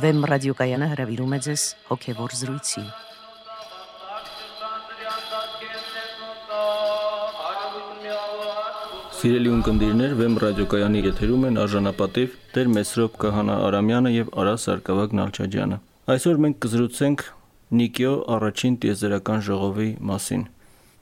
Վեմ ռադիոկայանը հրավիրում է ձեզ հոգևոր զրույցի։ Սիրելի ունկնդիրներ, Վեմ ռադիոկայանի եթերում են արժանապատիվ Տեր Մեսրոպ Կահանա Արամյանը եւ Արա Սարգսակ Նալչաջյանը։ Այսօր մենք կզրուցենք Նիկիո առաջին տիեզերական ժողովի մասին։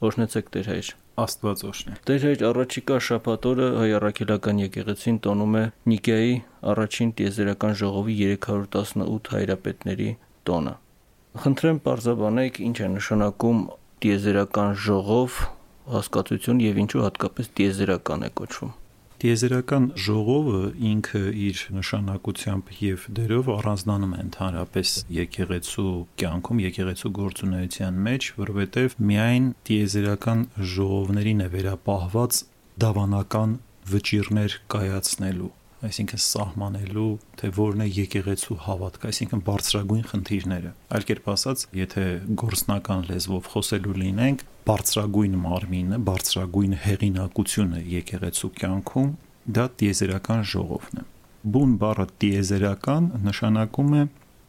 Օրհնեցեք Տեր հայր։ Աստված օրհնի։ Տեր հայր առաջիկա շաբաթ օրը հայ առաքելական եկեղեցին տոնում է Նիկեայի առաջին տիեզերական ժողովի 318 հայրապետների տոնը։ Խնդրեմ բարձաբանեք ինչ է նշանակում տիեզերական ժողով հասկացություն եւ ինչու հատկապես տիեզերական է կոչվում։ Տիեզերական ժողովը ինքը իր նշանակությամբ եւ դերով առանձնանում է ընդհանրապես եկեղեցու կյանքում, եկեղեցու գործունեության մեջ, որովհետեւ միայն տիեզերական ժողովներին է վերապահված դավանական վճիրներ կայացնելու այսինքն սահմանելու, թե որն է եկեղեցու հավատքը, այսինքն բարձրագույն խնդիրները։ Այլ կերպ ասած, եթե գործնական լեզվով խոսելու լինենք, բարձրագույն մարմինը, բարձրագույն հեղինակությունը եկեղեցու կյանքում դա տիեզերական ժողովն է։ Բուն բառը տիեզերական նշանակում է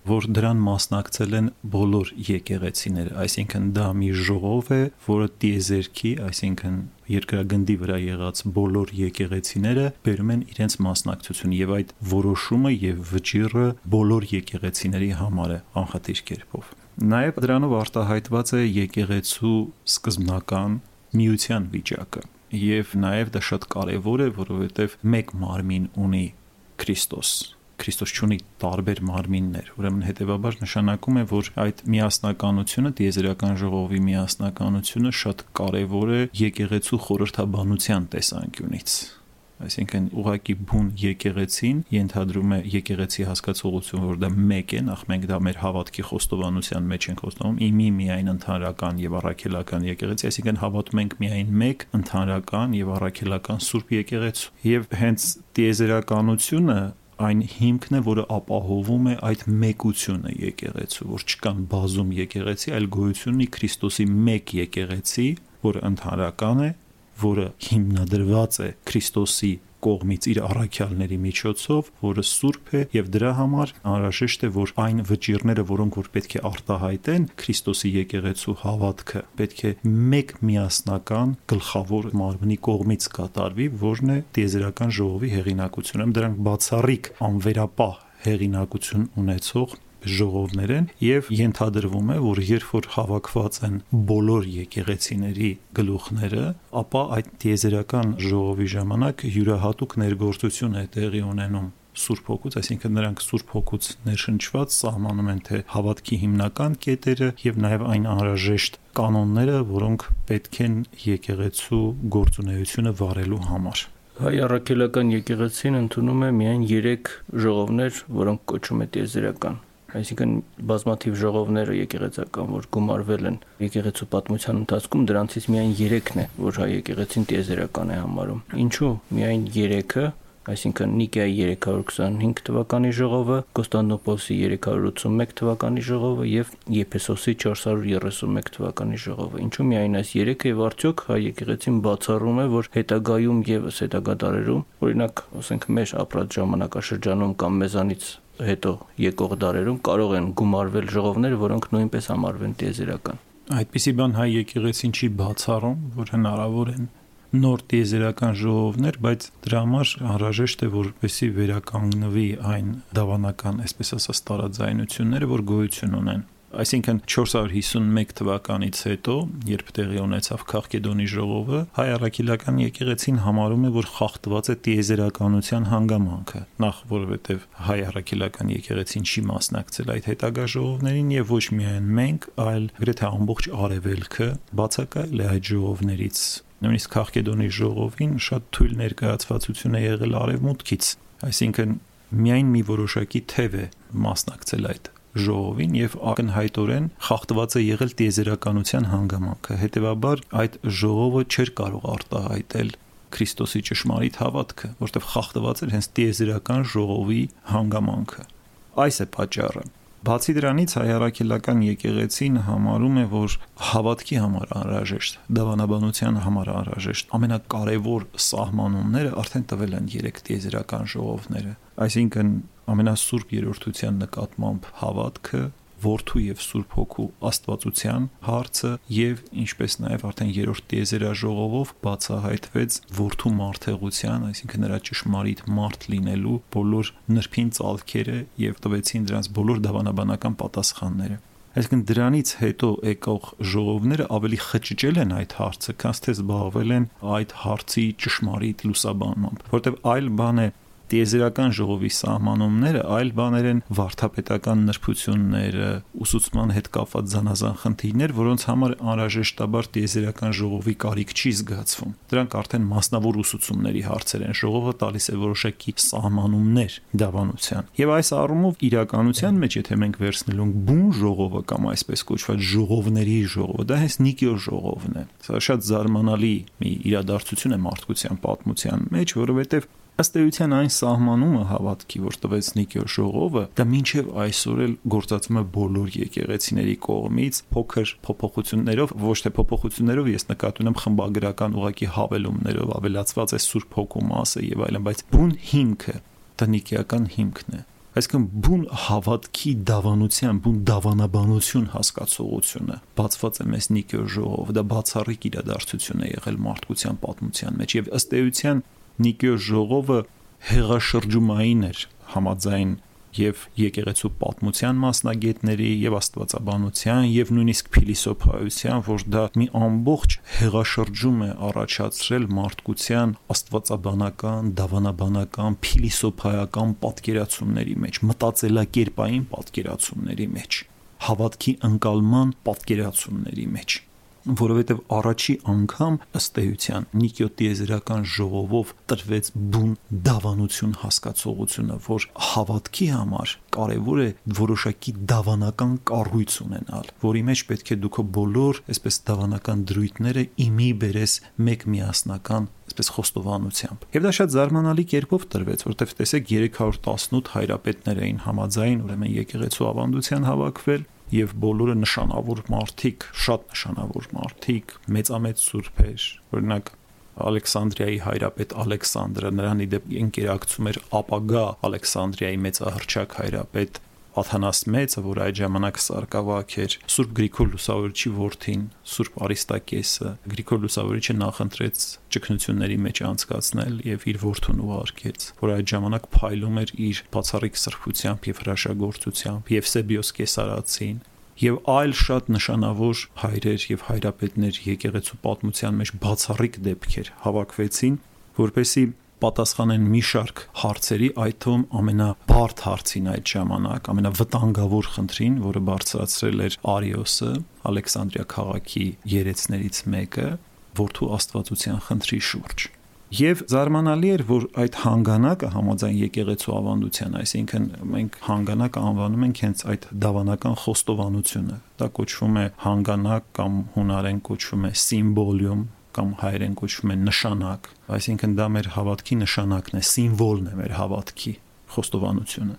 որ դրան մասնակցել են բոլոր եկեղեցիները, այսինքն դա մի ժողով է, որը տիեզերքի, այսինքն երկրագնդի վրա եղած բոլոր եկեղեցիները բերում են իրենց մասնակցությունը եւ այդ որոշումը եւ վճիռը բոլոր եկեղեցիների համար է անխտիր կերպով։ Նաեւ դրանով արտահայտված է եկեղեցու սկզբնական միության վիճակը եւ նաեւ դա շատ կարեւոր է, որովհետեւ մեկ մարմին ունի Քրիստոս Քրիստոս ունի տարբեր մարմիններ։ Ուրեմն հետեւաբար նշանակում է, որ այդ միասնականությունը, դիեզերական ժողովի միասնականությունը շատ կարևոր է եկեղեցու խորհրդաբանության տեսանկյունից այսինքն ուղակի բուն եկեղեցին ենթադրում է եկեղեցի հասկացողություն, որ դա մեկ է, նախ մենք դա մեր հավատքի խոստովանության մեջ ենք խոստանում, իմի միայն ընդհանրական եւ առաքելական եկեղեցի, այսինքն հավատում ենք միայն մեկ ընդհանրական եւ առաքելական Սուրբ եկեղեցու։ Եվ հենց տիեզերականությունը այն հիմքն է, որը ապահովում է այդ մեկությունը եկեղեցու, որ չկան բազում եկեղեցի, այլ գոյություն ունի Քրիստոսի մեկ եկեղեցի, որը ընդհանրական է, որը հիմնադրված է Քրիստոսի կողմից իր առաքյալների միջոցով, որը սուրբ է եւ դրա համար անհրաժեշտ է, որ այն վճիրները, որոնք որ պետք է արտահայտեն Քրիստոսի եկեղեցու հավատքը, պետք է մեկ միասնական գլխավոր մարմնի կողմից կատարվի, որն է տիեզերական ժողովի հեղինակությունը։ Դրանք բացառիկ անվերապահ հեղինակություն ունեցող ժողովներ են եւ ենթադրվում է, որ երբ որ հավաքված են բոլոր եկեղեցիների գլուխները, ապա այդ տիեզերական ժողովի ժամանակ յուրահատուկ ներգործություն է տեղի ունենում Սուրբ Հոգուց, այսինքն նրանք Սուրբ Հոգուց ներշնչված սահմանում են թե հավատքի հիմնական կետերը եւ նաեւ այն անհրաժեշտ կանոնները, որոնք պետք են եկեղեցու գործունեությունը վարելու համար։ Հայ առաքելական եկեղեցին ընդունում է միայն 3 ժողովներ, որոնք կոչվում է տիեզերական այսինքն բազմաթիվ ժողովները եկեղեցական, որ գումարվել են եկեղեցու պատմության ընթացքում, դրանցից միայն 3-ն է, որ հայ եկեղեցին տիեզերական է համարում։ Ինչու՞ միայն 3-ը, այսինքն Նիկեայի 325 թվականի ժողովը, Կոստանդնոպոլսի 381 թվականի ժողովը եւ Եփեսոսի 431 թվականի ժողովը։ Ինչու միայն այս 3-ը եւ արդյոք հայ եկեղեցին բացառում է, որ հետագայում եւս հետագա դարերում, օրինակ, ասենք մեր ապրած ժամանակաշրջանում կամ մեզանից հետո եկող դարերում կարող են գումարվել ժողովներ, որոնք նույնպես համարվեն տիեզերական։ Այդպիսի բան հայ եկեղեցին չի բացառում, որ հնարավոր են նոր տիեզերական ժողովներ, բայց դրա համար անհրաժեշտ է որպեսի վերականգնվի այն դավանական, այսպես ասած, տարաձայնությունները, որ գոյություն ունեն Այսինքն 451 թվականից հետո, երբ տեղի ունեցավ Քաղկեդոնի ժողովը, հայ առաքելական եկեղեցին համարում է, որ խախտված է տիեզերականության հանգամանքը։ Նախ որովհետև հայ առաքելական եկեղեցին չի մասնակցել այդ հետագա ժողովներին եւ ոչ միայն մենք, այլ գրեթե ամբողջ արևելքը բացակայել է այդ ժողովներից նույնիսկ Քաղկեդոնի ժողովին շատ թույլ ներկայացվածություն է եղել արևմուտքից այսինքն միայն մի որոշակի թև է մասնակցել այդ ժողովին եւ ակնհայտորեն խախտված է եղել տիեզերականության հանգամանքը։ Հետևաբար այդ ժողովը չէր կարող արտահայտել Քրիստոսի ճշմարիտ հավատքը, որտեղ խախտված էր հենց տիեզերական ժողովի հանգամանքը։ Այս է պատճառը։ Բացի դրանից հայարակելական եկեղեցին համարում է, որ հավատքի համար անհրաժեշտ, դավանաբանության համար անհրաժեշտ ամենակարևոր սահմանումները արդեն տվել են երեք տիեզերական ժողովները։ Այսինքն ամենասուրբ երրորդության նկատմամբ հավատքը որդու եւ Սուրբ Հոգու Աստվածության հարցը եւ ինչպես նաեւ արդեն երրորդ տիեզերաժողովով բացահայտվեց որդու մարդեղության, այսինքն նրա ճշմարիտ մարդ լինելու բոլոր նրբին ցալքերը եւ տվեցին դրանց բոլոր դավանաբանական պատասխանները։ Այսինքն դրանից հետո եկող ժողովները ավելի խճճել են այդ հարցը, քան թե զբաղվել են այդ հարցի ճշմարիտ լուսաբանմամբ, որտեղ այլ բան է տիեզերական ժողովի սահմանումները այլ բաներ են վարթապետական նրբությունները, ուսուցման հետ կապված զանազան խնդիրներ, որոնց համար անհրաժեշտաբար տիեզերական ժողովի կարիք չի զգացվում։ Դրանք արդեն մասնավոր ուսուցումների հարցեր են։ Ժողովը տալիս է որոշակի սահմանումներ դավանության։ Եվ այս առումով իրականության մեջ, եթե մենք վերցնելու ենք բուն ժողովը կամ այսպես կոչված ժողովների ժողովը, դա հենց Նիկիո ժողովն է։ Սա շատ զարմանալի մի իրադարձություն է մարդկության պատմության մեջ, որովհետև ըստ էության այն սահմանումը հավատքի, որ տվեց Նիկիո ժողովը, դա մինչև այսօր էլ գործածում է բոլոր եկեղեցիների կողմից փոքր փոփոխություններով, ոչ թե փոփոխություններով, ես նկատի ունեմ խմբագրական ուղակի հավելումներով, ավելացված է Սուրբ Հոգու մասը եւ այլն, բայց բուն հիմքը դա նիկիական հիմքն է այսինքն բուն հավատքի դավանության, բուն դավանաբանություն հասկացողությունը բացված է մեզ Նիկիո ժողով, դա բացառիկ իրադարձություն է եղել մարդկության պատմության մեջ եւ ըստ էության Նիկիո ժողովը հեղաշրջումային էր համաձայն եւ եկեղեցու պատմության մասնագետների եւ աստվածաբանության եւ նույնիսկ փիլիսոփայության, որ դա մի ամբողջ հեղաշրջում է առաջացրել մարդկության աստվածաբանական, դավանաբանական, փիլիսոփայական պատկերացումների մեջ, մտածելակերպային պատկերացումների մեջ, հավատքի ընկալման պատկերացումների մեջ որովհետև առաջի անգամ ըստ էության Նիկիոտիեզերական ժողովով տրվեց բուն դավանություն հասկացողությունը, որ հավատքի համար կարևոր է որոշակի դավանական կառույց ունենալ, որի մեջ պետք է դուք բոլոր այսպես դավանական դրույթները իմի բերես մեկ միասնական այսպես խոստովանությամբ։ Եվ դա շատ զարմանալի կերպով տրվեց, որտեղ տեսեք 318 հայրապետներ էին համաձայն, ուրեմն եկեղեցու ավանդության հավաքվել եւ բոլորը նշանավոր մարդիկ, շատ նշանավոր մարդիկ, մեծամեծ սուրբեր, օրինակ Ալեքսանդրիայի հայրապետ Ալեքսանդրը նրան իդեպ ընկերակցում էր ապագա Ալեքսանդրիայի մեծահրճակ հայրապետ Աթանաս Մեծը, որ այդ ժամանակ սարկավակ էր, Սուրբ Գրիգոր Լուսավորչի որդին, Սուրբ Արիստակեսը, Գրիգոր Լուսավորիչը նախընտրեց ճգնությունների մեջ անցկացնել եւ իր որդուն ուղարկեց, որ այդ ժամանակ փայլում էր իր բացառիկ սրբությամբ եւ հրաշագործությամբ եւ Սեբիոս Կեսարացին եւ այլ շատ նշանավոր հայրեր եւ հայրապետներ եկեղեցու պատմության մեջ բացառիկ դեպքեր հավաքվեցին, որպեսի պատասխանեն մի շարք հարցերի, այդ թվում ամենաբարդ հարցին այդ ժամանակ, ամենավտանգավոր խնդրին, որը բարձրացրել էր Արիոսը, Ալեքսանդրիա քաղաքի երեցներից մեկը, որդու աստվածության խնդրի շուրջ։ Եվ զարմանալի էր, որ այդ հանգանակը համաձայն եկեղեցու ավանդության, այսինքն մենք հանգանակը անվանում ենք հենց այդ դավանական խոստովանությունը։ Դա կոչվում է հանգանակ կամ հունարեն կոչվում է սիմվոլիում, կամ հայերեն կոչվում է նշանակ, այսինքն դա մեր հավատքի նշանակն է, սիմվոլն է մեր հավատքի խոստովանությունը։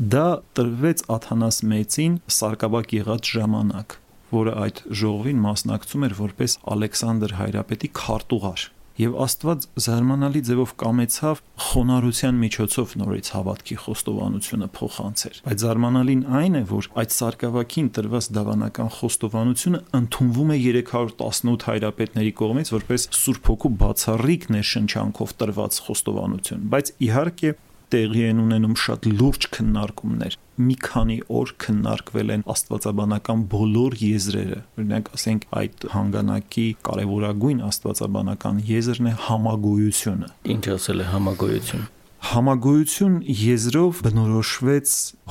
Դա տրվեց Աթանաս մեծին սարկաբակ եղած ժամանակ, որը այդ ժողովին մասնակցում էր որպես Ալեքսանդր Հայրապետի քարտուղար եւ Աստված զարմանալի ձևով կամեցավ խոնարհության միջոցով նորից հավատքի խոստովանությունը փոխանցեր։ Բայց զարմանալին այն է, որ այդ սարկավակին տրված դավանական խոստովանությունը ընդունվում է 318 հայրապետների կողմից որպես Սուրբ Հոգու բացառիկ ներշնչանքով տրված խոստովանություն։ Բայց իհարկե տեղի են ունենում շատ լուրջ քննարկումներ։ Մի քանի օր քննարկվել են աստվածաբանական բոլոր եզրերը։ Օրինակ, ասենք այդ հանգանակի կարևորագույն աստվածաբանական եզրն է համագոյությունը։ Ինչ ասել է համագոյություն? Համագոյություն եզրով բնորոշվեց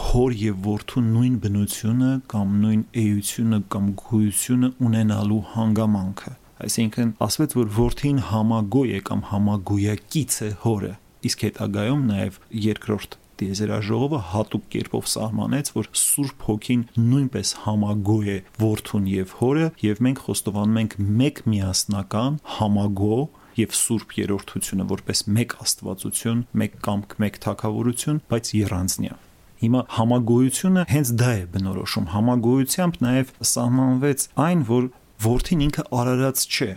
հոր եւ որդու նույն բնությունը կամ նույն էությունը կամ գոյությունը ունենալու հանգամանքը այսինքն ասվեց որ որդին համագոյ է կամ համագոյակից է հորը իսկ հետագայում նաև երկրորդ տիեզերաժողովը հատուկ կերպով սահմանեց, որ Սուրբ Հոգին նույնպես համագոյ է որդուն եւ հորը, եւ մենք խոստովանում ենք մեկ միասնական համագո եւ Սուրբ երրորդությունը որպես մեկ Աստվածություն, մեկ կամք, մեկ թակավորություն, բայց երանձնյա։ Հիմա համագոյությունը հենց դա է բնորոշում։ Համագոյությամբ նաև սահմանվեց այն, որ որդին ինքը արարած չէ,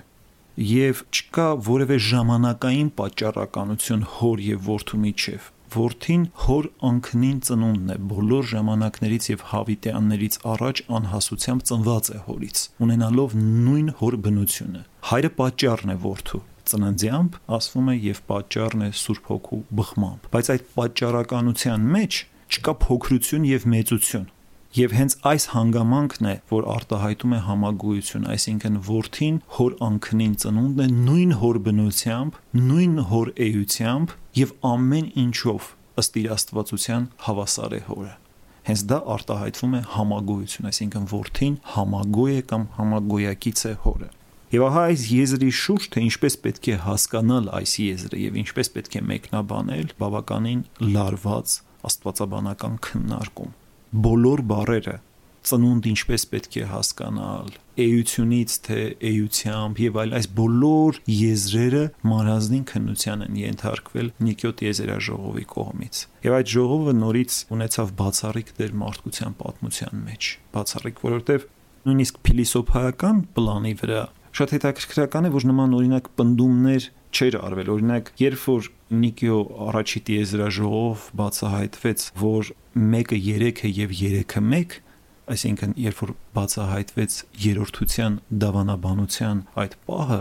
եւ չկա որևէ ժամանակային պատճառականություն հոր եւ որդու միջև որդին հոր անքնին ծնունդն է բոլոր ժամանակներից եւ հավիտյաններից առաջ անհասությամբ ծնված է հորից ունենալով նույն հոր բնությունը հայրը պատճառն է որդու ծննդյամբ ասվում է եւ պատճառն է Սուրբ Հոգու բխմամբ բայց այդ պատճառականության մեջ չկա փոքրություն եւ մեծություն Եվ հենց այս հանգամանքն է, որ արտահայտում է համագույություն, այսինքն որդին հոր անքնին ծնունդն է նույն հոր բնությամբ, նույն հոր էությամբ եւ ամեն ինչով ըստ իր աստվածության հավասար է հորը։ Հենց դա արտահայտվում է համագույություն, այսինքն որդին համագույ է կամ համագույակից է հորը։ Եվ ահա այս եզրի շուրջ թե ինչպես պետք է հասկանալ այս եզրը եւ ինչպես պետք է մեկնաբանել բավականին լարված աստվածաբանական քննարկում բոլոր բարերը ծնունդ ինչպես պետք է հասկանալ էությունից թե էությամբ եւ այլ այս բոլոր եզրերը մարազնին քննության են ենթարկվել Նիկոտ Եզերաժողովի կողմից եւ այդ ժողովը նորից ունեցավ բացառիկ դեր մարդկության պատմության մեջ բացառիկ որովհետեւ նույնիսկ փիլիսոփայական պլանի վրա Շատ հետաքրքրական է, որ նման օրինակ պնդումներ չէր արվել։ Օրինակ, երբ որ Նիկիո առաջի տիեզրաժողով բացահայտվեց, որ 1-ը 3 է եւ 3-ը 1, այսինքն երբ որ բացահայտվեց երրորդության դավանաբանության այդ պահը,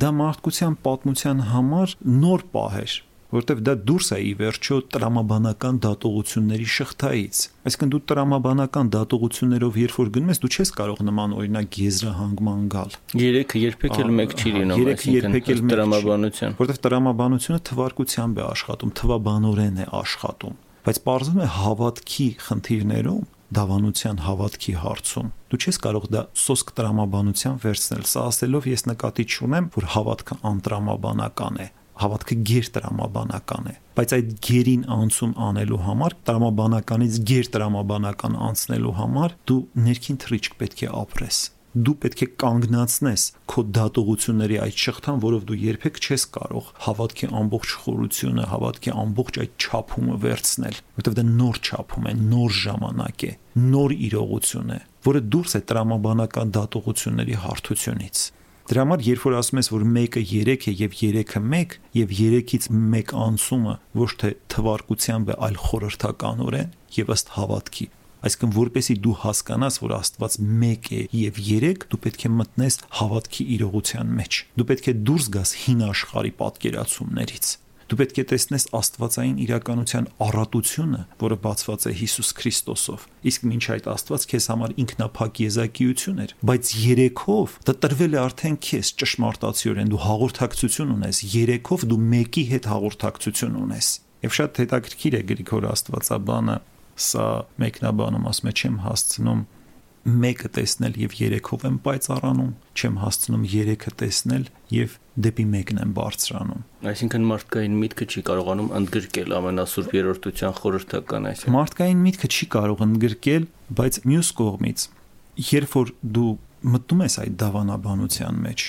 դա մարդկության պատմության համար նոր պահ էր որովհետև դա դուրս է ի վերջո տրամաբանական դատողությունների շղթայից։ Այսինքն դու տրամաբանական դատողություններով երբ որ գնում ես, դու չես կարող նման օրինակ եզրահանգման գալ։ Երեքը երբեք էլ մեկ չի լինում, երեքը երբեք էլ տրամաբանության, որովհետև տրամաբանությունը թվարկությամբ է աշխատում, թվաբանորեն է աշխատում, բայց parzum է հավատքի խնդիրներում դավանության հավատքի հարցում դու չես կարող դա սոսկ տրամաբանության վերցնել սա ասելով ես նկատի չունեմ որ հավատքը անտրամաբանական է հավատքը գերտրամաբանական է բայց այդ գերին անցում անելու համար տրամաբանականից գերտրամաբանական անցնելու համար դու ներքին թրիչք պետք է ապրես դու պետք է կանգնացնես քո դատողությունների այդ շղթան, որով դու երբեք չես կարող հավատքի ամբողջ խորությունը, հավատքի ամբողջ այդ չափումը վերցնել, որովհետև դա նոր չափում է, նոր ժամանակ է, նոր իրողություն է, որը դուրս է տրամաբանական դատողությունների հարթությունից։ Դրա համար երբ որ ասում ես, որ 1-ը 3 է եւ 3-ը 1 եւ 3-ից 1 անցումը ոչ թե թվարկությամբ է, այլ խորհրդականորեն եւ ըստ հավատքի, Այսինքն որպեսի դու հասկանաս, որ Աստված 1 է եւ 3, դու պետք է մտնես հավատքի իրողության մեջ։ Դու պետք է դուրս գաս հին աշխարհի պատկերացումներից դու պետք է տեսնես աստվածային իրականության առատությունը, որը բացված է Հիսուս Քրիստոսով։ Իսկ ոչ այդ Աստված քեզ համար ինքնափակ եզակիություն էր, բայց երեքով դա տրվել է արդեն քեզ ճշմարտացիորեն դու հաղորդակցություն ունես, երեքով դու մեկի հետ հաղորդակցություն ունես։ Եվ շատ հետաքրքիր է Գրիգոր Աստվածաբանը սա մեկնաբանում ասում է չեմ հասցնում մեկը տեսնել եւ երեքով եմ պայծառանում, չեմ հասցնում երեքը տեսնել եւ դեպի մեկն եմ բարձրանում։ Այսինքն մարդկային միտքը չի կարողանում ընդգրկել ամենասուրբ երրորդության խորհրդական այսինքն։ Մարդկային միտքը չի կարող ընդգրկել, բայց մյուս կողմից, երբ որ դու մտնում ես այդ դավանաբանության մեջ,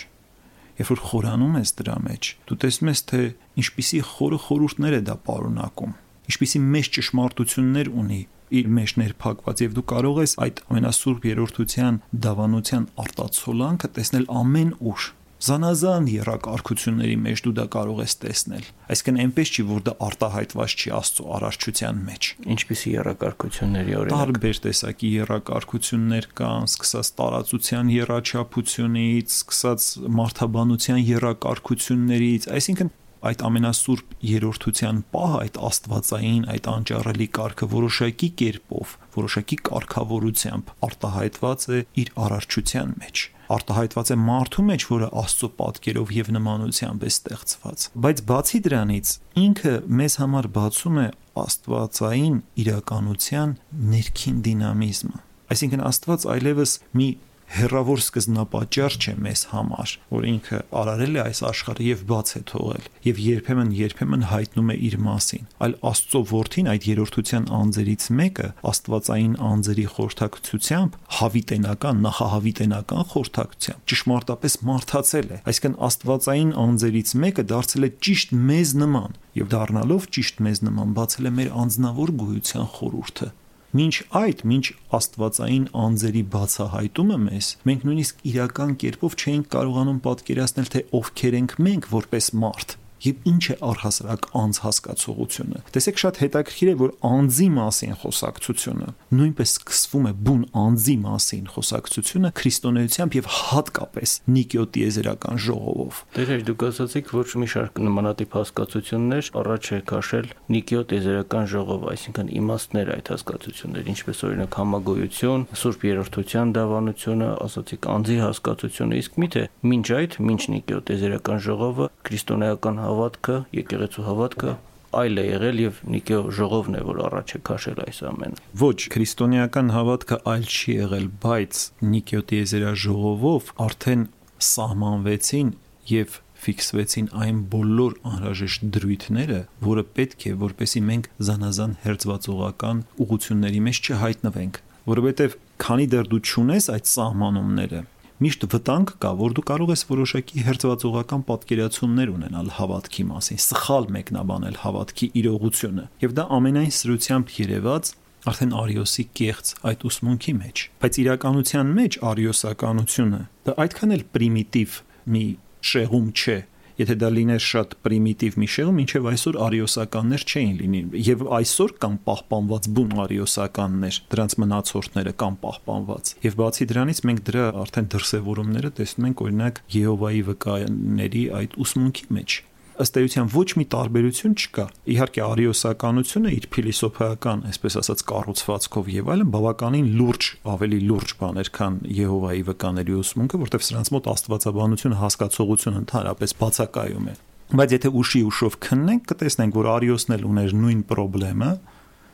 երբ որ խորանում ես դրա մեջ, դու տեսնում ես թե ինչպիսի խորը խորհուրդներ է դա պարունակում, ինչպիսի մեծ ճշմարտություններ ունի իր մեջ ներփակված եւ դու կարող ես այդ ամենասուրբ երրորդության դավանության արտացոլանքը տեսնել ամեն ուր զանազան երակարգությունների մեջ դու դա կարող ես տեսնել այսինքն այնպես չի որ դա արտահայտված չի աստծո արարչության մեջ ինչպիսի երակարգությունների օրինակ տարբեր տեսակի երակարգություններ կան սկսած տարածության երաչափությունից սկսած մարդաբանության երակարգություններից այսինքն այդ ամենասուրբ երրորդության պահը, այդ աստվածային, այդ անճառելի կարգը որոշակի կերպով, որոշակի կարգավորությամբ արտահայտված է իր արարչության մեջ արտահայտված է մարդու մեջ, որը Աստծո պատկերով եւ նմանությամբ է ստեղծված։ Բայց բացի դրանից, ինքը մեզ համար բացում է աստվածային իրականության ներքին դինամիզմը։ Այսինքն Աստված այլևս մի հերավոր սկզբնապատճառ չէ մեզ համար, որ ինքը արարել է այս աշխարհը եւ բաց է թողել եւ երբեմն երբեմն հայտնում է իր մասին, այլ Աստծո որդին այդ երրորդության անձերից մեկը Աստվածային անձերի խորհրդակցությամբ հավիտենական, նախահավիտենական խորհրդակցությամբ ճշմարտապես մարդացել է, այսինքն Աստվածային անձերից մեկը դարձել է ճիշտ մեզ նման եւ դառնալով ճիշտ մեզ նման բացել է մեր անznավոր գոյության խորհուրդը Մինչ այդ, մինչ աստվածային անձերի բացահայտումը մեզ, մենք նույնիսկ իրական կերպով չէինք կարողանում պատկերացնել, թե ովքեր ենք մենք որպես մարդ։ եւ ինչ է առհասարակ անձ հասկացողությունը։ Տեսեք շատ հետաքրքիր է, որ անձի մասին խոսակցությունը նույնպես սկսվում է բուն անձի մասին խոսակցությունը քրիստոնեությամբ եւ հատկապես Նիկիոտ տիեզերական ժողովով։ Դեր դուք ասացիք, որ մի շարք նմանատիպ հասկացություններ առաջ է քաշել Նիկիոտ տիեզերական ժողով, այսինքն իմաստներ այդ հասկացություններ, ինչպես օրինակ համագոյություն, Սուրբ Երրորդության դավանությունը, ասացիք անձի հասկացությունը, իսկ միթե մինչ այդ, մինչ Նիկիոտ տիեզերական ժողովը քրիստոնեական հավատքը, եկեղեցու հավատքը այլ է եղել եւ Նիկեո ժողովն է որ առաջ է քաշել այս ամենը։ Ոչ, քրիստոնեական հավատքը այլ չի եղել, բայց Նիկեո տիեզերա ժողովով արդեն սահմանվեցին եւ ֆիքսվեցին այն բոլոր անհրաժեշտ դրույթները, որը պետք է, որպեսի մենք զանազան հերձվածողական ուղությունների մեջ չհայտնվենք, որովհետեւ քանի դեռ դու ճունես այդ սահմանումները, միշտ վտանգ կա, որ դու կարող ես որոշակի հերձվածողական պատկերացումներ ունենալ հավատքի մասին, սխալ մեկնաբանել հավատքի իրողությունը, եւ դա ամենայն սրությամբ երևաց արդեն Արիոսի կեղծ այդ ուսմունքի մեջ։ Բայց իրականության մեջ արիոսականությունը դա այդքան էլ պրիմիտիվ մի շեղում չէ, Եթե դա լիներ շատ պրիմիտիվ մի շեղում, ինչեւ այսօր արիոսականներ չէին լինի, եւ այսօր կան պահպանված բուն արիոսականներ, դրանց մնացորդները կան պահպանված։ Եվ բացի դրանից մենք դրա արդեն դրսևորումները տեսնում ենք օրինակ Եհովայի վկաների այդ ուսմունքի մեջ ըստ էության ոչ մի տարբերություն չկա։ Իհարկե արիոսականությունը իր փիլիսոփայական, այսպես ասած, կառուցվածքով եւ այլն բավականին լուրջ, ավելի լուրջ բաներ, քան Եհովայի վկաների ուսմունքը, որտեղ սրանց մոտ աստվածաբանությունը հասկացողությունը ընդհանրապես բացակայում է։ Բայց եթե ուշի ուշով քննենք, կտեսնենք, որ Արիոսն էլ ուներ նույն խնդրեմը,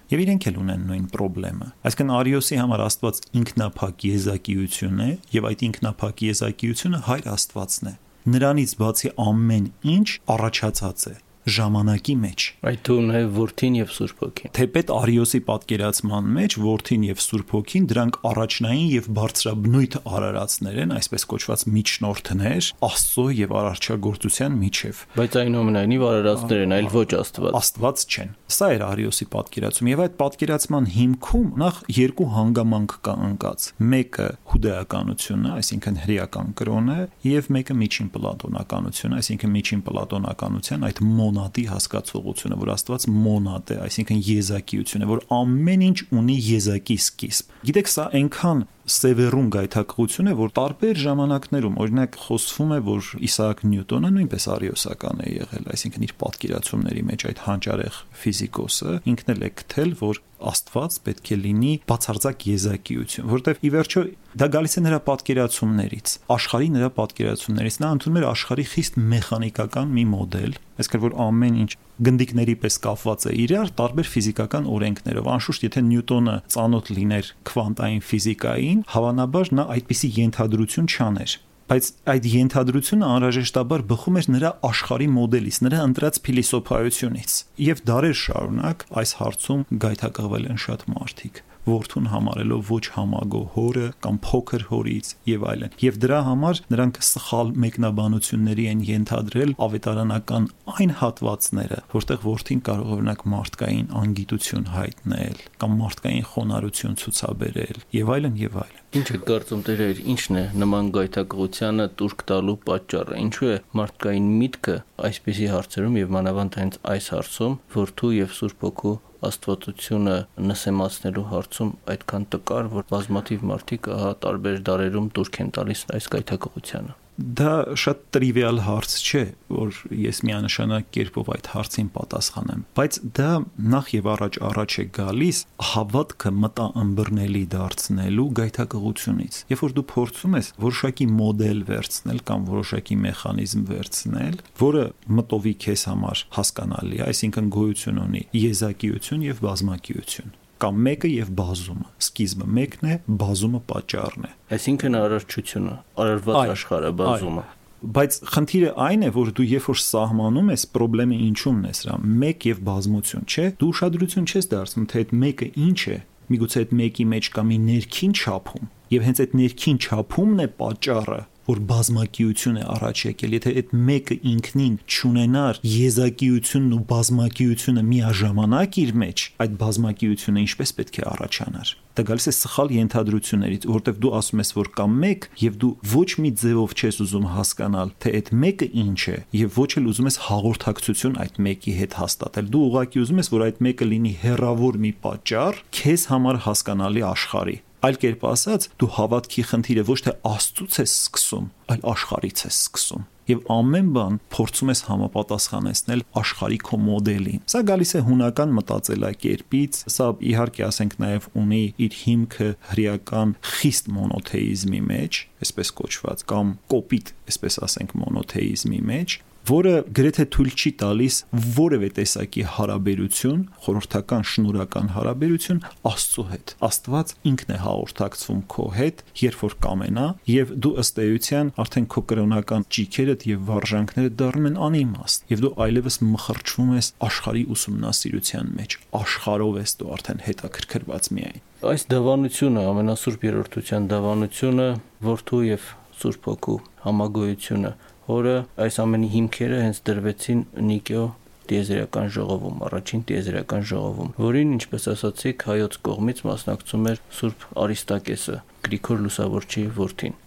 Եվ իրենք էլ ունեն նույն խնդրեմը։ Այսինքն Արիոսի համար Աստված ինքնափակ եզակիություն է, եւ այդ ինքնափակ եզակիությունը հայր Աստվածն է նրանից բացի ամեն ինչ առաջացած է ժամանակի մեջ։ Այդ թվում է որդին եւ Սուրբ Հոգին։ Թեպետ Արիոսի պատկերացման մեջ որդին եւ Սուրբ Հոգին դրանք առաջնային եւ բարձրաբնույթ արարածներ են, այսպես կոչված միջնորդներ Աստծո եւ արարչագործության միջև։ Բայց այնուամենայնիվ արարածներ են, այլ ոչ Աստված։ Աստված չեն։ Սա էր Արիոսի պատկերացում եւ այդ պատկերացման հիմքում նախ երկու հանգամանք կա ընկած։ Մեկը հուդայականությունը, այսինքն հրեական կրոնը, եւ մեկը միջին պլատոնականությունը, այսինքն միջին պլատոնականության այդ մոն մոնադի հասկացողությունը, որ Աստված մոնադ է, այսինքն եզակիություն է, որ ամեն ինչ ունի եզակի սկիզբ։ Գիտեք, սա այնքան սևերուն գայթակղություն է, որ տարբեր ժամանակներում, օրինակ խոսվում է, որ Իսաակ Նյուտոնը նույնպես արիոսական է եղել, այսինքն իր պատկերացումների մեջ այդ հանճարեղ ֆիզիկոսը ինքն էլ է գտել, որ Աստված պետք է լինի բացարձակ եզակիություն, որովհետև ի վերջո դա գալիս է նրա պատկերացումներից, աշխարհի նրա պատկերացումներից։ Նա ընդունում էր աշխարհի խիստ մեխանիկական մի մոդել, այսինքն որ ամեն ինչ գնդիկների պես կապված է իրար տարբեր ֆիզիկական օրենքներով։ Անշուշտ, եթե Նյուտոնը ծանոթ լիներ քվանտային ֆիզիկային, հավանաբար նա այդպիսի ենթադրություն չաներ բայց այդ ենթադրությունը անհրաժեշտաբար բխում էր նրա աշխարհի մոդելից, նրա ընտրած փիլիսոփայությունից։ Եվ դարեր շարունակ այս հարցում գայթակղվել են շատ մարդիկ որդուն համարելով ոչ համագո հորը կամ փոքր հորից եւ այլն։ Եվ դրա համար նրանք սխալ մեկնաբանությունների են ենթադրել ավետարանական այն հատվածները, որտեղ որդին կարող օրինակ մարդկային անգիտություն հայտնել կամ մարդկային խոնարհություն ցուցաբերել եւ այլն եւ այլն։ Ինչ է կարծում դերեր, ինչն է նման գայթակղությանը տուրք տալու պատճառը։ Ինչու է մարդկային միտքը այսպիսի հարցերում եւ մանավանդ հենց այս հարցում որդու եւ Սուրբ Հոգու աստվածությունը նսեմացնելու հարցում այդքան տկար, որ բազմաթիվ մարդիկ ահա տարբեր դարերում դուրք են տալիս այս գայթակղությանը դա շատ տրիվիալ հարց չէ, որ ես միանշանակ կերպով այդ հարցին պատասխանեմ, բայց դա նախ եւ առաջ առաջ է գալիս հավատքը մտաըմբռնելի դարձնելու գայթակղությունից։ Երբ որ դու փորձում ես որոշակի մոդել վերցնել կամ որոշակի մեխանիզմ վերցնել, որը մտովի քեզ համար հասկանալի է, այսինքն գոյություն ունի եզակիություն եւ բազմակիություն կամ մեկը եւ բազումը։ Սկիզբը մեկն է, բազումը պատճառն է։ Այսինքն արարչությունը, արարված աշխարհը, բազումը բայց խնդիրը այն է որ դու երբ որ սահմանում ես խնդրեմը ինչումն է սրա մեկ եւ բազմություն չէ դու ուշադրություն չես դարձնում թե այդ մեկը ինչ է միգուցե այդ մեկի մեջ կա մի ներքին չափում եւ հենց այդ ներքին չափումն է պատճառը որ բազմակիություն է առաջ եկել, եթե այդ մեկը ինքնին ճունենար եզակիությունն ու բազմակիությունը միաժամանակ իր մեջ, այդ բազմակիությունը ինչպես պետք է առաջանար դա գալիս է սխալ ենթադրություններից, որովհետև դու ասում ես, որ կա մեկ եւ դու ոչ մի ձևով չես ուզում հասկանալ, թե այդ մեկը ինչ է եւ ոչ էլ ուզում ես հաղորդակցություն այդ մեկի հետ հաստատել։ Դու ուղղակի ուզում ես, որ այդ մեկը լինի հերավոր մի պատճառ քեզ համար հասկանալի աշխարհի։ Այլ կերպ ասած, դու հավատքի խնդիրը ոչ թե Աստծուց ես սկսում, այլ աշխարից ես սկսում եւ ամեն բան փորձում ես համապատասխանեցնել աշխարհի քո մոդելին։ Սա գալիս է հունական մտածելակերպից, սա իհարկե ասենք նաեւ ունի իր հիմքը հրեական խիստ մոնոթեիզմի մեջ, այսպես կոչված, կամ կոպիտ, այսպես ասենք մոնոթեիզմի մեջ, որը գրեթե թույլ չի տալիս որևէ տեսակի հարաբերություն, խորհրդական շնորհական հարաբերություն Աստծո հետ։ Աստված ինքն է հաղորդակցվում քո հետ, երբ որ կամենա, եւ դու ըստ էության արդեն քո կրոնական ճիքերդ եւ վարժանքները դառնում են անիմաստ, եւ դու այլևս մխրճվում ես աշխարհի ուսումնասիրության մեջ։ Աշխարհով ես դու արդեն հետաքրքրված միայն։ Այս դավանությունը, ամենասուրբ երրորդության դավանությունը, որդու եւ Սուրբ Հոգու համագոյությունը որը այս ամենի հիմքերը հենց դրվեցին Նիկեո տիեզերական ժողովում, առաջին տիեզերական ժողովում, որին, ինչպես ասացիք, հայոց կողմից մասնակցում էր Սուրբ Արիստակեսը, Գրիգոր Լուսավորչի որդին։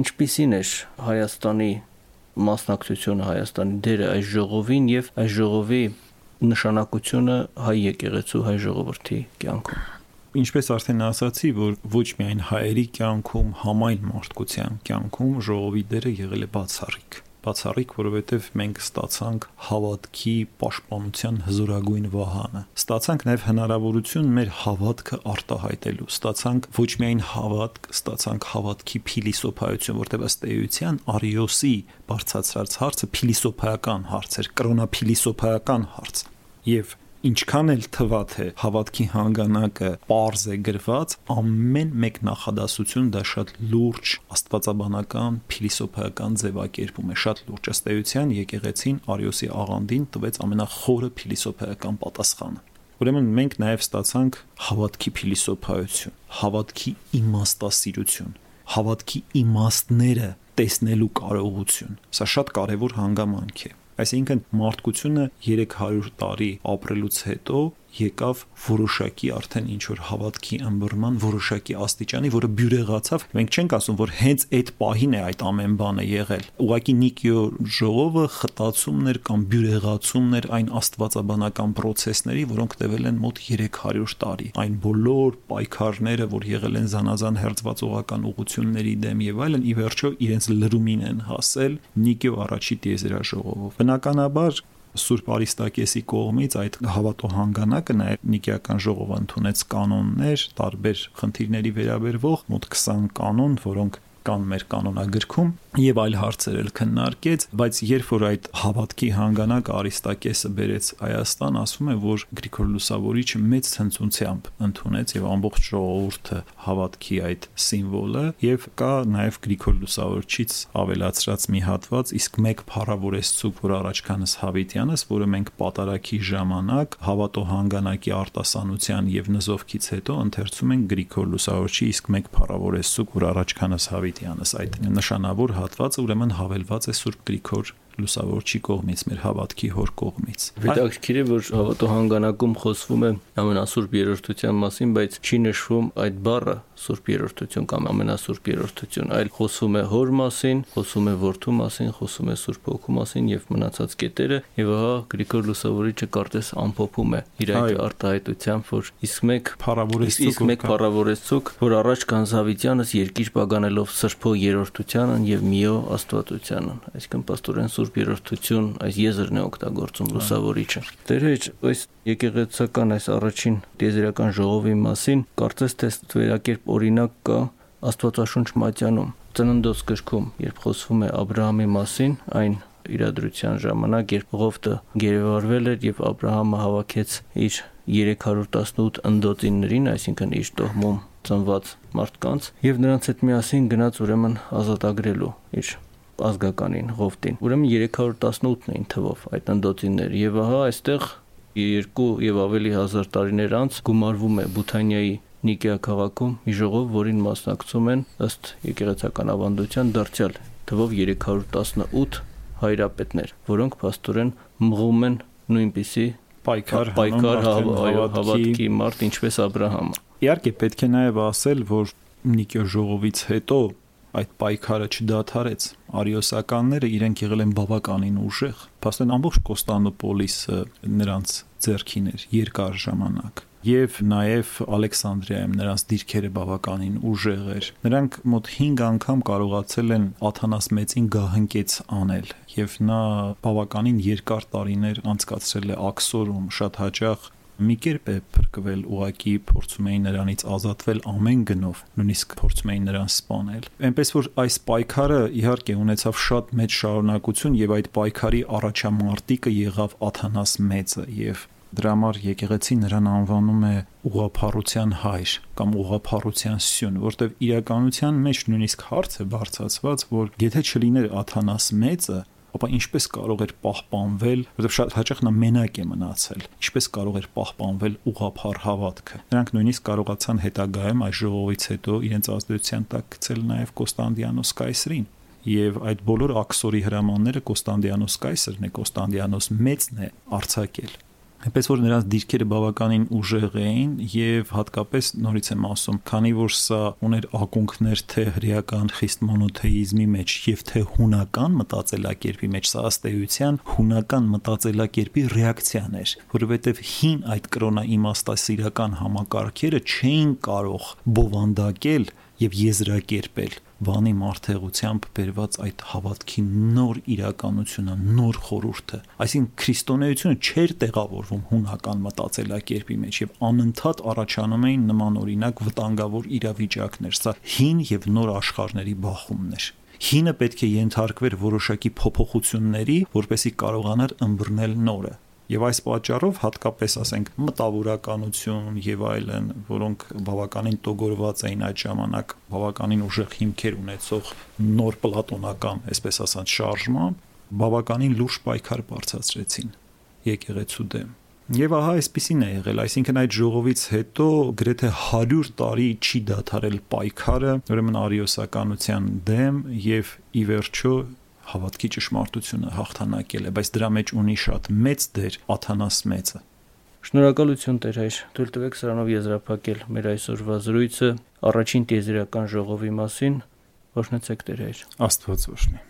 Ինչպիսին էր Հայաստանի մասնակցությունը, Հայաստանի դերը այս ժողովին եւ այս ժողովի նշանակությունը հայ եկեղեցու հայ ժողովրդի կյանքում ինչպես արդեն ասացի, որ ոչ միայն հայերի կյանքում, համայն մարդկության կյանքում ժողովի դերը եղել է բացառիկ բացառիկ, որովհետև մենք ստացանք հավատքի պաշտպանության հզորագույն վահանը։ Ստացանք նաև հնարավորություն մեր հավատքը արտահայտելու։ Ստացանք ոչ միայն հավատք, ստացանք հավատքի փիլիսոփայություն, որտեղ ըստ էության Արիոսի բարձացած հարցը փիլիսոփայական հարց էր, կրոնափիլիսոփայական հարց։ Եվ ինչքան էլ թվա թե հավատքի հանգանակը པարզ է գրված, ամեն մեկ նախադասություն դա շատ լուրջ աստվածաբանական, փիլիսոփայական ձևակերպում է, շատ լուրջ ըստ էության եկեղեցին Արիոսի աղանդին տվեց ամենախորը փիլիսոփայական պատասխանը։ Ուրեմն մենք նաև ստացանք հավատքի փիլիսոփայություն, հավատքի իմաստասիրություն, հավատքի իմաստները տեսնելու կարողություն։ Սա շատ կարևոր հանգամանք է։ Այսինքն մարդկությունը 300 տարի ապրելուց հետո եկավ որոշակի արդեն ինչ որ հավատքի ըմբռնման որոշակի աստիճանի, որը բյուրեղացավ։ Մենք չենք ասում, որ հենց այդ պահին է այդ ամեն բանը եղել։ Ուղղակի Նիկիո ժողովը խտացումներ կամ բյուրեղացումներ այն աստվածաբանական process-ների, որոնք տևել են մոտ 300 տարի։ Այն բոլոր պայքարները, որ եղել են զանազան հերձվածողական ուղությունների դեմ եւ այլն, ի վերջո իրենց լրումին են հասել Նիկիո առաջի տիեզերաժողովով։ Բնականաբար Սուրբ Արիստակեսի կողմից այդ հավատո հանգանակը նաև Նիկեական ժողովը ընդունեց կանոններ, տարբեր խնդիրների վերաբերվող մոտ 20 կանոն, որոնք կան մեր կանոնագրքում եւ այլ հարցեր էլ քննարկեց, բայց երբ որ այդ հավատքի հանգանակ Արիստակեսը բերեց Հայաստան, ասում է, որ Գրիգոր Լուսավորիչը մեծ ցնցունցությամբ ընդունեց եւ ամբողջ ժողովուրդը հավատքի այդ սիմվոլը եւ կա նաեւ Գրիգոր Լուսավորչից ավելացրած մի հատված, իսկ մեկ փառավորեսցուկ, որ առաջքանս Հավիտյանս, որը մենք պատարակի ժամանակ հավատո հանգանակի արտասանության եւ նզովքից հետո ընթերցում ենք Գրիգոր Լուսավորչի իսկ մեկ փառավորեսցուկ, որ առաջքանս Հավիտյանս այդ նշանավոր հատվածը ուրեմն հավելված է Սուրբ Գրիգոր լուսավորչի կողմից, մեր հավատքի հոր կողմից։ Հետաքրքիր է, որ հավատո հանգանակում խոսվում է ամենասուրբ երրորդության մասին, բայց չի նշվում այդ բառը Սուրբ երրորդություն կամ ամենասուրբ երրորդություն, այլ խոսվում է հոր մասին, խոսում է որդու մասին, խոսում է Սուրբ Հոգու մասին եւ մնացած կետերը, եւ ահա Գրիգոր Լուսավորիչը կարծես ամփոփում է իր այդ արտահայտությամբ, որ իսկ մեկ փառավորեցուկ, իսկ մեկ փառավորեցուկ, որ առաջ Կանզավիտյանս երկիր պագանելով Սրբո երրորդությանն եւ Միո Աստվածությանն, այսինքն Պաստորեն Սուրբ երրորդություն այս եզրն է օգտագործում լուսավորիչը։ Տերհեջ, այս եկեղեցական այս առաջին տեզերական ժողովի մասին կարծես թե վերակերպ օրինակ կա Աստվածաշունչ Մատյանում ծննդոց գրքում, երբ խոսվում է Աբ รา համի մասին, այն իրադրության ժամանակ, երբ Ղովտը գերեվարվել էր եւ Աբ รา համը հավաքեց իր 318 ընդոտիններին, այսինքն իր տոհմում ծնված մարդկանց եւ նրանց հետ միասին գնաց ուրեմն ազատագրելու իր ազգականին Ղովտին։ Ուրեմն 318-ն էին թվով այդ ընդոտիններ եւ ահա այստեղ երկու եւ ավելի հազար տարիներ անց գումարվում է Բութանիայի Նիկեա քաղաքում մի ժողով, որին մասնակցում են ըստ եկեղեցական ավանդության դարձյալ թվով 318 հայրապետներ, որոնք փաստորեն մղում են նույնպիսի պայքար պայքար հավատքի մարդ ինչպես Աբ รา համը։ Իհարկե պետք է նաև ասել, որ Նիկիո ժողովից հետո այդ պայքարը չդադարեց։ Արիոսականները իրենք եղել են բավականին ուժեղ։ Փաստորեն ամբողջ Կոստանդնուպոլիսը նրանց ձեռքին էր երկար ժամանակ եւ նաեւ Ալեքսանդրիայում նրանց դիրքերը բավականին ուժեղ էր։ Նրանք մոտ 5 անգամ կարողացել են Աթանաս մեծին գահընկեց անել եւ նա բավականին երկար տարիներ անցկացրել է Աքսորում, շատ հաճախ մի կերպ է փրկվել ուղակի փորձում էին նրանից ազատվել ամեն գնով նույնիսկ փորձում էին նրան սպանել այնպես որ այս պայքարը իհարկե ունեցավ շատ մեծ շարունակություն եւ այդ պայքարի առաջամարտիկը եղավ Աթանաս մեծը եւ Դրա համար եկեղեցին նրան անվանում է ուղափառության հայր կամ ուղափառության սյուն, որտեղ իրականության մեջ նույնիսկ հարց է բարձրացված, որ եթե չլիներ Աթանաս մեծը, ապա ինչպես կարող էր պահպանվել, որովհետև շատ հաճախ նա մենակ է մնացել։ Ինչպես կարող էր պահպանվել ուղափառ հավատքը։ Նրանք նույնիսկ կարողացան հետագայում այս ժողովից հետո իրենց ազդեցության տակ գցել նաև Կոստանդիանոս կայսրին եւ այդ բոլոր աքսորի հրամանները Կոստանդիանոս կայսրն է, Կոստանդիանոս մեծն է արցակել։ Այնպես որ նրանց դիրքերը բավականին ուժեղ էին եւ հատկապես նորից եմ ասում, քանի որ սա ուներ ակունքներ թե հրեական խիստ մոնոթեիզմի մեջ եւ թե հունական մտածելակերպի մեջ, սա ըստ էության հունական մտածելակերպի ռեակցիան էր, որովհետեւ հին այդ կրոնա իմաստասիրական համակարգերը չէին կարող բովանդակել եւ եզրակերպել վանի մարդեղությամբ բերված այդ հավատքի նոր իրականությունը, նոր խորուրդը։ Այսինքն քրիստոնեությունը չէր տեղավորվում հունական մտածելակերպի մեջ եւ անընդհատ առաջանում էին նման օրինակ վտանգավոր իրավիճակներ։ Սա հին եւ նոր աշխարհների բախումն էր հինը պետք է ենթարկվեր որոշակի փոփոխությունների, որպեսի կարողանար ըմբռնել նորը Եվ այս պատճառով հատկապես ասենք մտավորականություն եւ այլն, որոնք բավականին տոգորված էին այդ ժամանակ, բավականին ուժեղ հիմքեր ունեցող նոր պլատոնական, այսպես ասած, շարժման, բավականին լուրջ պայքար բարձրացրեցին եկեղեցու դեմ։ Եվ ահա այսպեսին է եղել, այսինքն այդ ժողովից հետո գրեթե 100 տարի չի դադարել պայքարը, ուրեմն արիոսականության դեմ եւ ի վերջո հավատքի ճշմարտությունը հաղթանակել է, բայց դրա մեջ ունի շատ մեծ դեր Աթանաս մեծը։ Շնորհակալություն Տեր հայր, թույլ տվեք սրանով եզրափակել մեր այսօրվա զրույցը առաջին տիեզերական ժողովի մասին։ Օրհնեցեք Տեր հայր։ Աստված օրհնի։